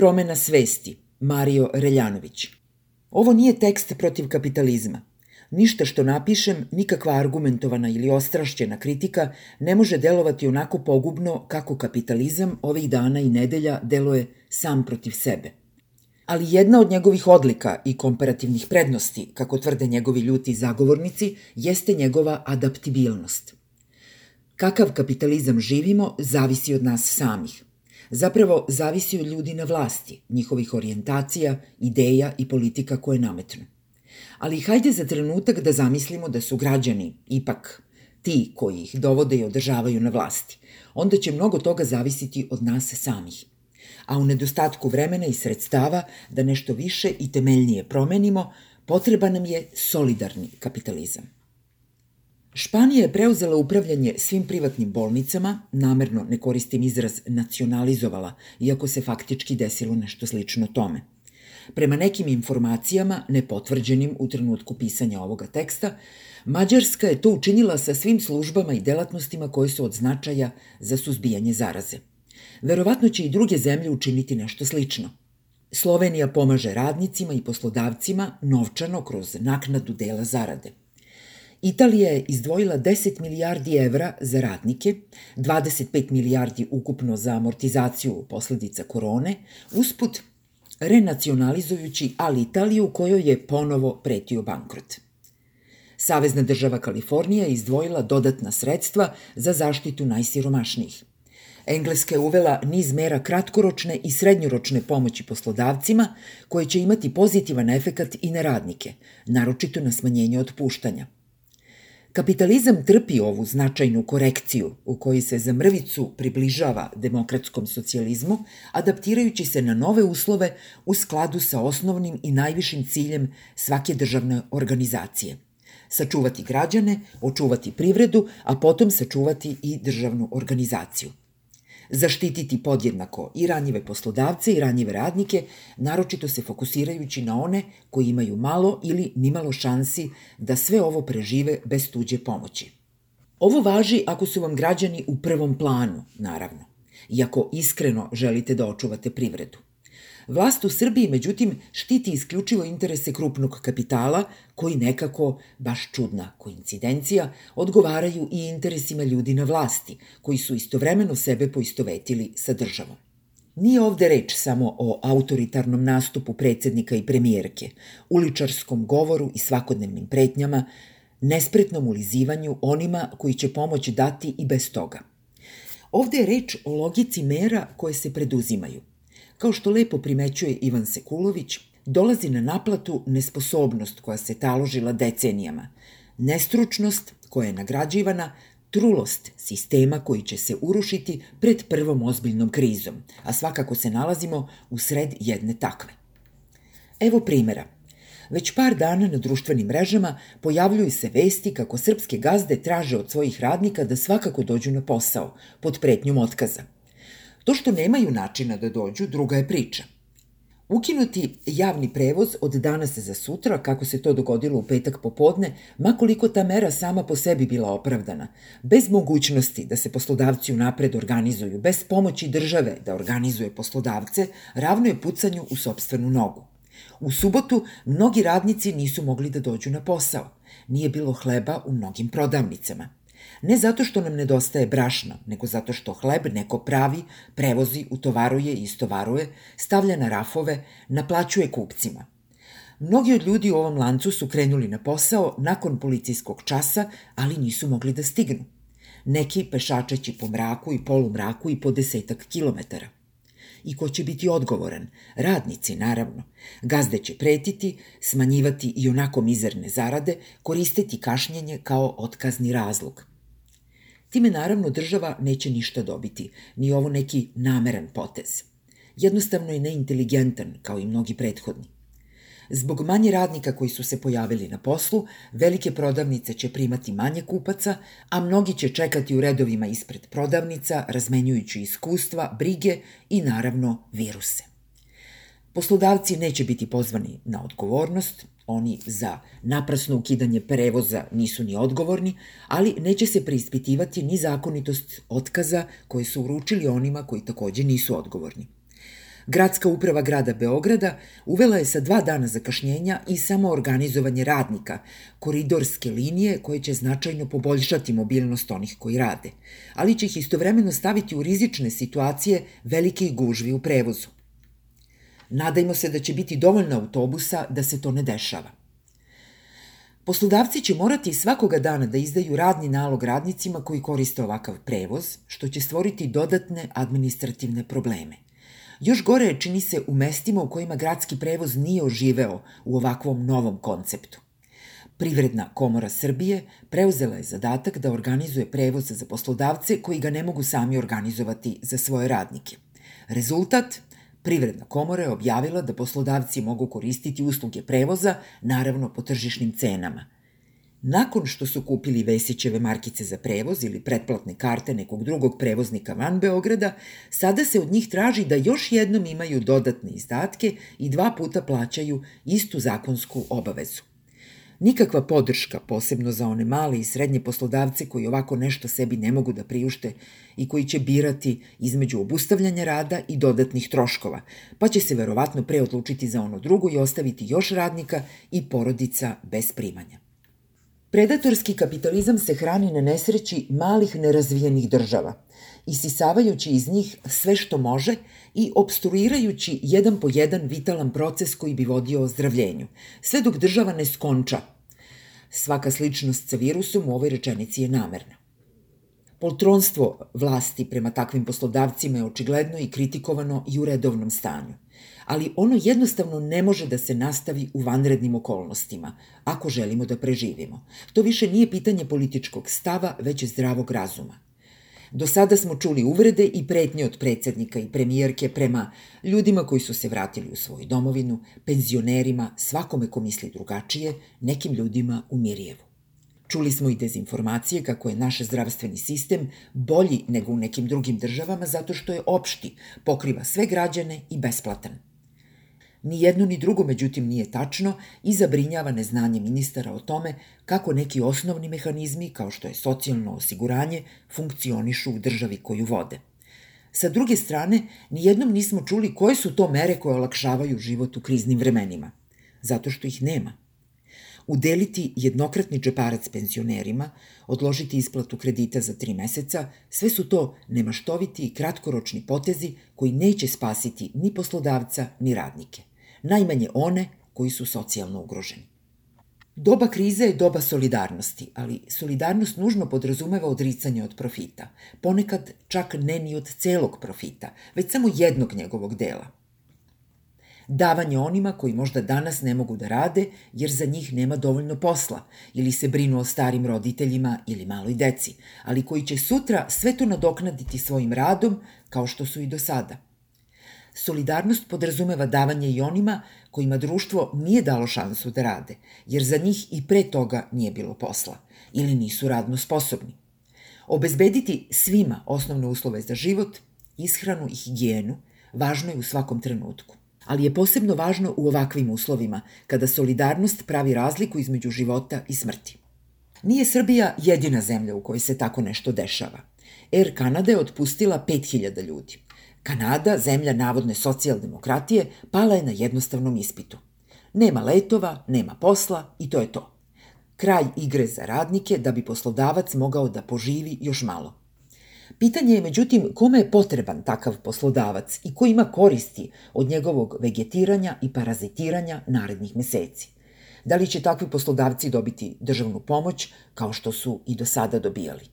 Promena svesti, Mario Reljanović. Ovo nije tekst protiv kapitalizma. Ništa što napišem, nikakva argumentovana ili ostrašćena kritika ne može delovati onako pogubno kako kapitalizam ovih dana i nedelja deluje sam protiv sebe. Ali jedna od njegovih odlika i komparativnih prednosti, kako tvrde njegovi ljuti zagovornici, jeste njegova adaptibilnost. Kakav kapitalizam živimo zavisi od nas samih. Zapravo, zavisi od ljudi na vlasti, njihovih orijentacija, ideja i politika koje nametnu. Ali hajde za trenutak da zamislimo da su građani ipak ti koji ih dovode i održavaju na vlasti. Onda će mnogo toga zavisiti od nas samih. A u nedostatku vremena i sredstava da nešto više i temeljnije promenimo, potreba nam je solidarni kapitalizam. Španija je preuzela upravljanje svim privatnim bolnicama, namerno ne koristim izraz nacionalizovala, iako se faktički desilo nešto slično tome. Prema nekim informacijama, nepotvrđenim u trenutku pisanja ovoga teksta, Mađarska je to učinila sa svim službama i delatnostima koje su od značaja za suzbijanje zaraze. Verovatno će i druge zemlje učiniti nešto slično. Slovenija pomaže radnicima i poslodavcima novčano kroz naknadu dela zarade. Italija je izdvojila 10 milijardi evra za radnike, 25 milijardi ukupno za amortizaciju posledica korone, usput renacionalizujući ali Italiju kojoj je ponovo pretio bankrot. Savezna država Kalifornija je izdvojila dodatna sredstva za zaštitu najsiromašnijih. Engleska je uvela niz mera kratkoročne i srednjoročne pomoći poslodavcima koje će imati pozitivan efekat i na radnike, naročito na smanjenje otpuštanja – Kapitalizam trpi ovu značajnu korekciju u kojoj se za mrvicu približava demokratskom socijalizmu, adaptirajući se na nove uslove u skladu sa osnovnim i najvišim ciljem svake državne organizacije. Sačuvati građane, očuvati privredu, a potom sačuvati i državnu organizaciju zaštititi podjednako i ranjive poslodavce i ranjive radnike, naročito se fokusirajući na one koji imaju malo ili nimalo šansi da sve ovo prežive bez tuđe pomoći. Ovo važi ako su vam građani u prvom planu, naravno, i ako iskreno želite da očuvate privredu. Vlast u Srbiji, međutim, štiti isključivo interese krupnog kapitala, koji nekako, baš čudna koincidencija, odgovaraju i interesima ljudi na vlasti, koji su istovremeno sebe poistovetili sa državom. Nije ovde reč samo o autoritarnom nastupu predsednika i premijerke, uličarskom govoru i svakodnevnim pretnjama, nespretnom ulizivanju onima koji će pomoć dati i bez toga. Ovde je reč o logici mera koje se preduzimaju. Kao što lepo primećuje Ivan Sekulović, dolazi na naplatu nesposobnost koja se taložila decenijama, nestručnost koja je nagrađivana, trulost sistema koji će se urušiti pred prvom ozbiljnom krizom, a svakako se nalazimo u sred jedne takve. Evo primera. Već par dana na društvenim mrežama pojavljuju se vesti kako srpske gazde traže od svojih radnika da svakako dođu na posao, pod pretnjom otkaza – To što nemaju načina da dođu, druga je priča. Ukinuti javni prevoz od danas za sutra, kako se to dogodilo u petak popodne, makoliko ta mera sama po sebi bila opravdana, bez mogućnosti da se poslodavci unapred organizuju, bez pomoći države da organizuje poslodavce, ravno je pucanju u sobstvenu nogu. U subotu mnogi radnici nisu mogli da dođu na posao. Nije bilo hleba u mnogim prodavnicama – Ne zato što nam nedostaje brašna, nego zato što hleb neko pravi, prevozi, utovaruje i istovaruje, stavlja na rafove, naplaćuje kupcima. Mnogi od ljudi u ovom lancu su krenuli na posao nakon policijskog časa, ali nisu mogli da stignu. Neki pešačeći po mraku i polumraku i po desetak kilometara. I ko će biti odgovoran? Radnici, naravno. Gazde će pretiti, smanjivati i onako mizerne zarade, koristiti kašnjenje kao otkazni razlog. Time naravno država neće ništa dobiti, ni ovo neki nameran potez. Jednostavno je neinteligentan, kao i mnogi prethodni. Zbog manje radnika koji su se pojavili na poslu, velike prodavnice će primati manje kupaca, a mnogi će čekati u redovima ispred prodavnica, razmenjujući iskustva, brige i naravno viruse. Poslodavci neće biti pozvani na odgovornost, oni za naprasno ukidanje prevoza nisu ni odgovorni, ali neće se preispitivati ni zakonitost otkaza koje su uručili onima koji takođe nisu odgovorni. Gradska uprava grada Beograda uvela je sa dva dana zakašnjenja i samo organizovanje radnika, koridorske linije koje će značajno poboljšati mobilnost onih koji rade, ali će ih istovremeno staviti u rizične situacije velike i gužvi u prevozu. Nadajmo se da će biti dovoljno autobusa da se to ne dešava. Poslodavci će morati svakoga dana da izdaju radni nalog radnicima koji koriste ovakav prevoz, što će stvoriti dodatne administrativne probleme. Još gore je čini se u mestima u kojima gradski prevoz nije oživeo u ovakvom novom konceptu. Privredna komora Srbije preuzela je zadatak da organizuje prevoz za poslodavce koji ga ne mogu sami organizovati za svoje radnike. Rezultat Privredna komora je objavila da poslodavci mogu koristiti usluge prevoza, naravno po tržišnim cenama. Nakon što su kupili Vesićeve markice za prevoz ili pretplatne karte nekog drugog prevoznika van Beograda, sada se od njih traži da još jednom imaju dodatne izdatke i dva puta plaćaju istu zakonsku obavezu. Nikakva podrška, posebno za one male i srednje poslodavce koji ovako nešto sebi ne mogu da priušte i koji će birati između obustavljanja rada i dodatnih troškova, pa će se verovatno pre odlučiti za ono drugo i ostaviti još radnika i porodica bez primanja. Predatorski kapitalizam se hrani na nesreći malih nerazvijenih država, isisavajući iz njih sve što može i obstruirajući jedan po jedan vitalan proces koji bi vodio ozdravljenju, sve dok država ne skonča. Svaka sličnost sa virusom u ovoj rečenici je namerna. Poltronstvo vlasti prema takvim poslodavcima je očigledno i kritikovano i u redovnom stanju. Ali ono jednostavno ne može da se nastavi u vanrednim okolnostima, ako želimo da preživimo. To više nije pitanje političkog stava, već zdravog razuma. Do sada smo čuli uvrede i pretnje od predsednika i premijerke prema ljudima koji su se vratili u svoju domovinu, penzionerima, svakome ko misli drugačije, nekim ljudima u Mirjevu. Čuli smo i dezinformacije kako je naš zdravstveni sistem bolji nego u nekim drugim državama zato što je opšti, pokriva sve građane i besplatan. Ni jedno ni drugo, međutim, nije tačno i zabrinjava neznanje ministara o tome kako neki osnovni mehanizmi, kao što je socijalno osiguranje, funkcionišu u državi koju vode. Sa druge strane, ni jednom nismo čuli koje su to mere koje olakšavaju život u kriznim vremenima. Zato što ih nema udeliti jednokratni džeparac penzionerima, odložiti isplatu kredita za tri meseca, sve su to nemaštoviti i kratkoročni potezi koji neće spasiti ni poslodavca ni radnike. Najmanje one koji su socijalno ugroženi. Doba krize je doba solidarnosti, ali solidarnost nužno podrazumeva odricanje od profita, ponekad čak ne ni od celog profita, već samo jednog njegovog dela – davanje onima koji možda danas ne mogu da rade jer za njih nema dovoljno posla ili se brinu o starim roditeljima ili maloj deci, ali koji će sutra sve to nadoknaditi svojim radom kao što su i do sada. Solidarnost podrazumeva davanje i onima kojima društvo nije dalo šansu da rade, jer za njih i pre toga nije bilo posla ili nisu radno sposobni. Obezbediti svima osnovne uslove za život, ishranu i higijenu važno je u svakom trenutku ali je posebno važno u ovakvim uslovima, kada solidarnost pravi razliku između života i smrti. Nije Srbija jedina zemlja u kojoj se tako nešto dešava. Air Kanada je otpustila 5000 ljudi. Kanada, zemlja navodne socijaldemokratije, pala je na jednostavnom ispitu. Nema letova, nema posla i to je to. Kraj igre za radnike da bi poslodavac mogao da poživi još malo. Pitanje je, međutim, kome je potreban takav poslodavac i ko ima koristi od njegovog vegetiranja i parazitiranja narednih meseci. Da li će takvi poslodavci dobiti državnu pomoć kao što su i do sada dobijali?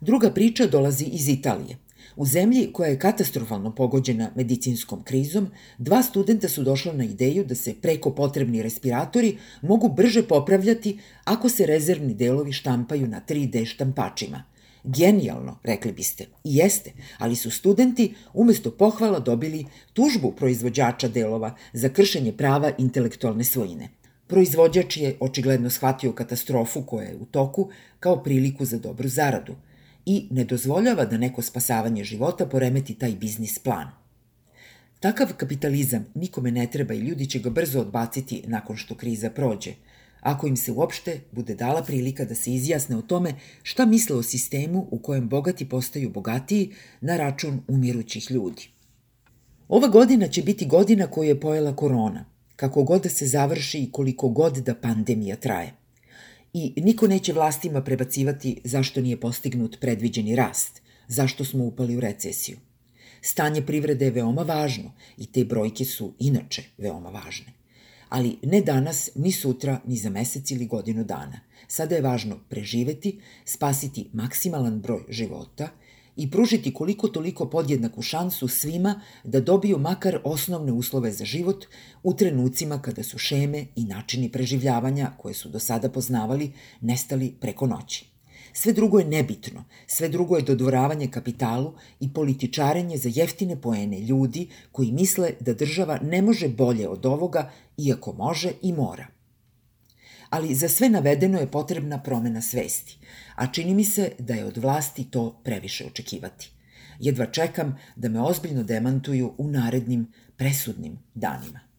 Druga priča dolazi iz Italije. U zemlji koja je katastrofalno pogođena medicinskom krizom, dva studenta su došla na ideju da se preko potrebni respiratori mogu brže popravljati ako se rezervni delovi štampaju na 3D štampačima – Genijalno, rekli biste. I jeste, ali su studenti umesto pohvala dobili tužbu proizvođača delova za kršenje prava intelektualne svojine. Proizvođač je očigledno shvatio katastrofu koja je u toku kao priliku za dobru zaradu i ne dozvoljava da neko spasavanje života poremeti taj biznis plan. Takav kapitalizam nikome ne treba i ljudi će ga brzo odbaciti nakon što kriza prođe – ako im se uopšte bude dala prilika da se izjasne o tome šta misle o sistemu u kojem bogati postaju bogatiji na račun umirućih ljudi. Ova godina će biti godina koju je pojela korona, kako god da se završi i koliko god da pandemija traje. I niko neće vlastima prebacivati zašto nije postignut predviđeni rast, zašto smo upali u recesiju. Stanje privrede je veoma važno i te brojke su inače veoma važne. Ali ne danas, ni sutra, ni za mesec ili godinu dana. Sada je važno preživeti, spasiti maksimalan broj života i pružiti koliko toliko podjednaku šansu svima da dobiju makar osnovne uslove za život u trenucima kada su šeme i načini preživljavanja koje su do sada poznavali nestali preko noći. Sve drugo je nebitno, sve drugo je dodvoravanje kapitalu i političarenje za jeftine poene ljudi koji misle da država ne može bolje od ovoga, iako može i mora. Ali za sve navedeno je potrebna promena svesti, a čini mi se da je od vlasti to previše očekivati. Jedva čekam da me ozbiljno demantuju u narednim presudnim danima.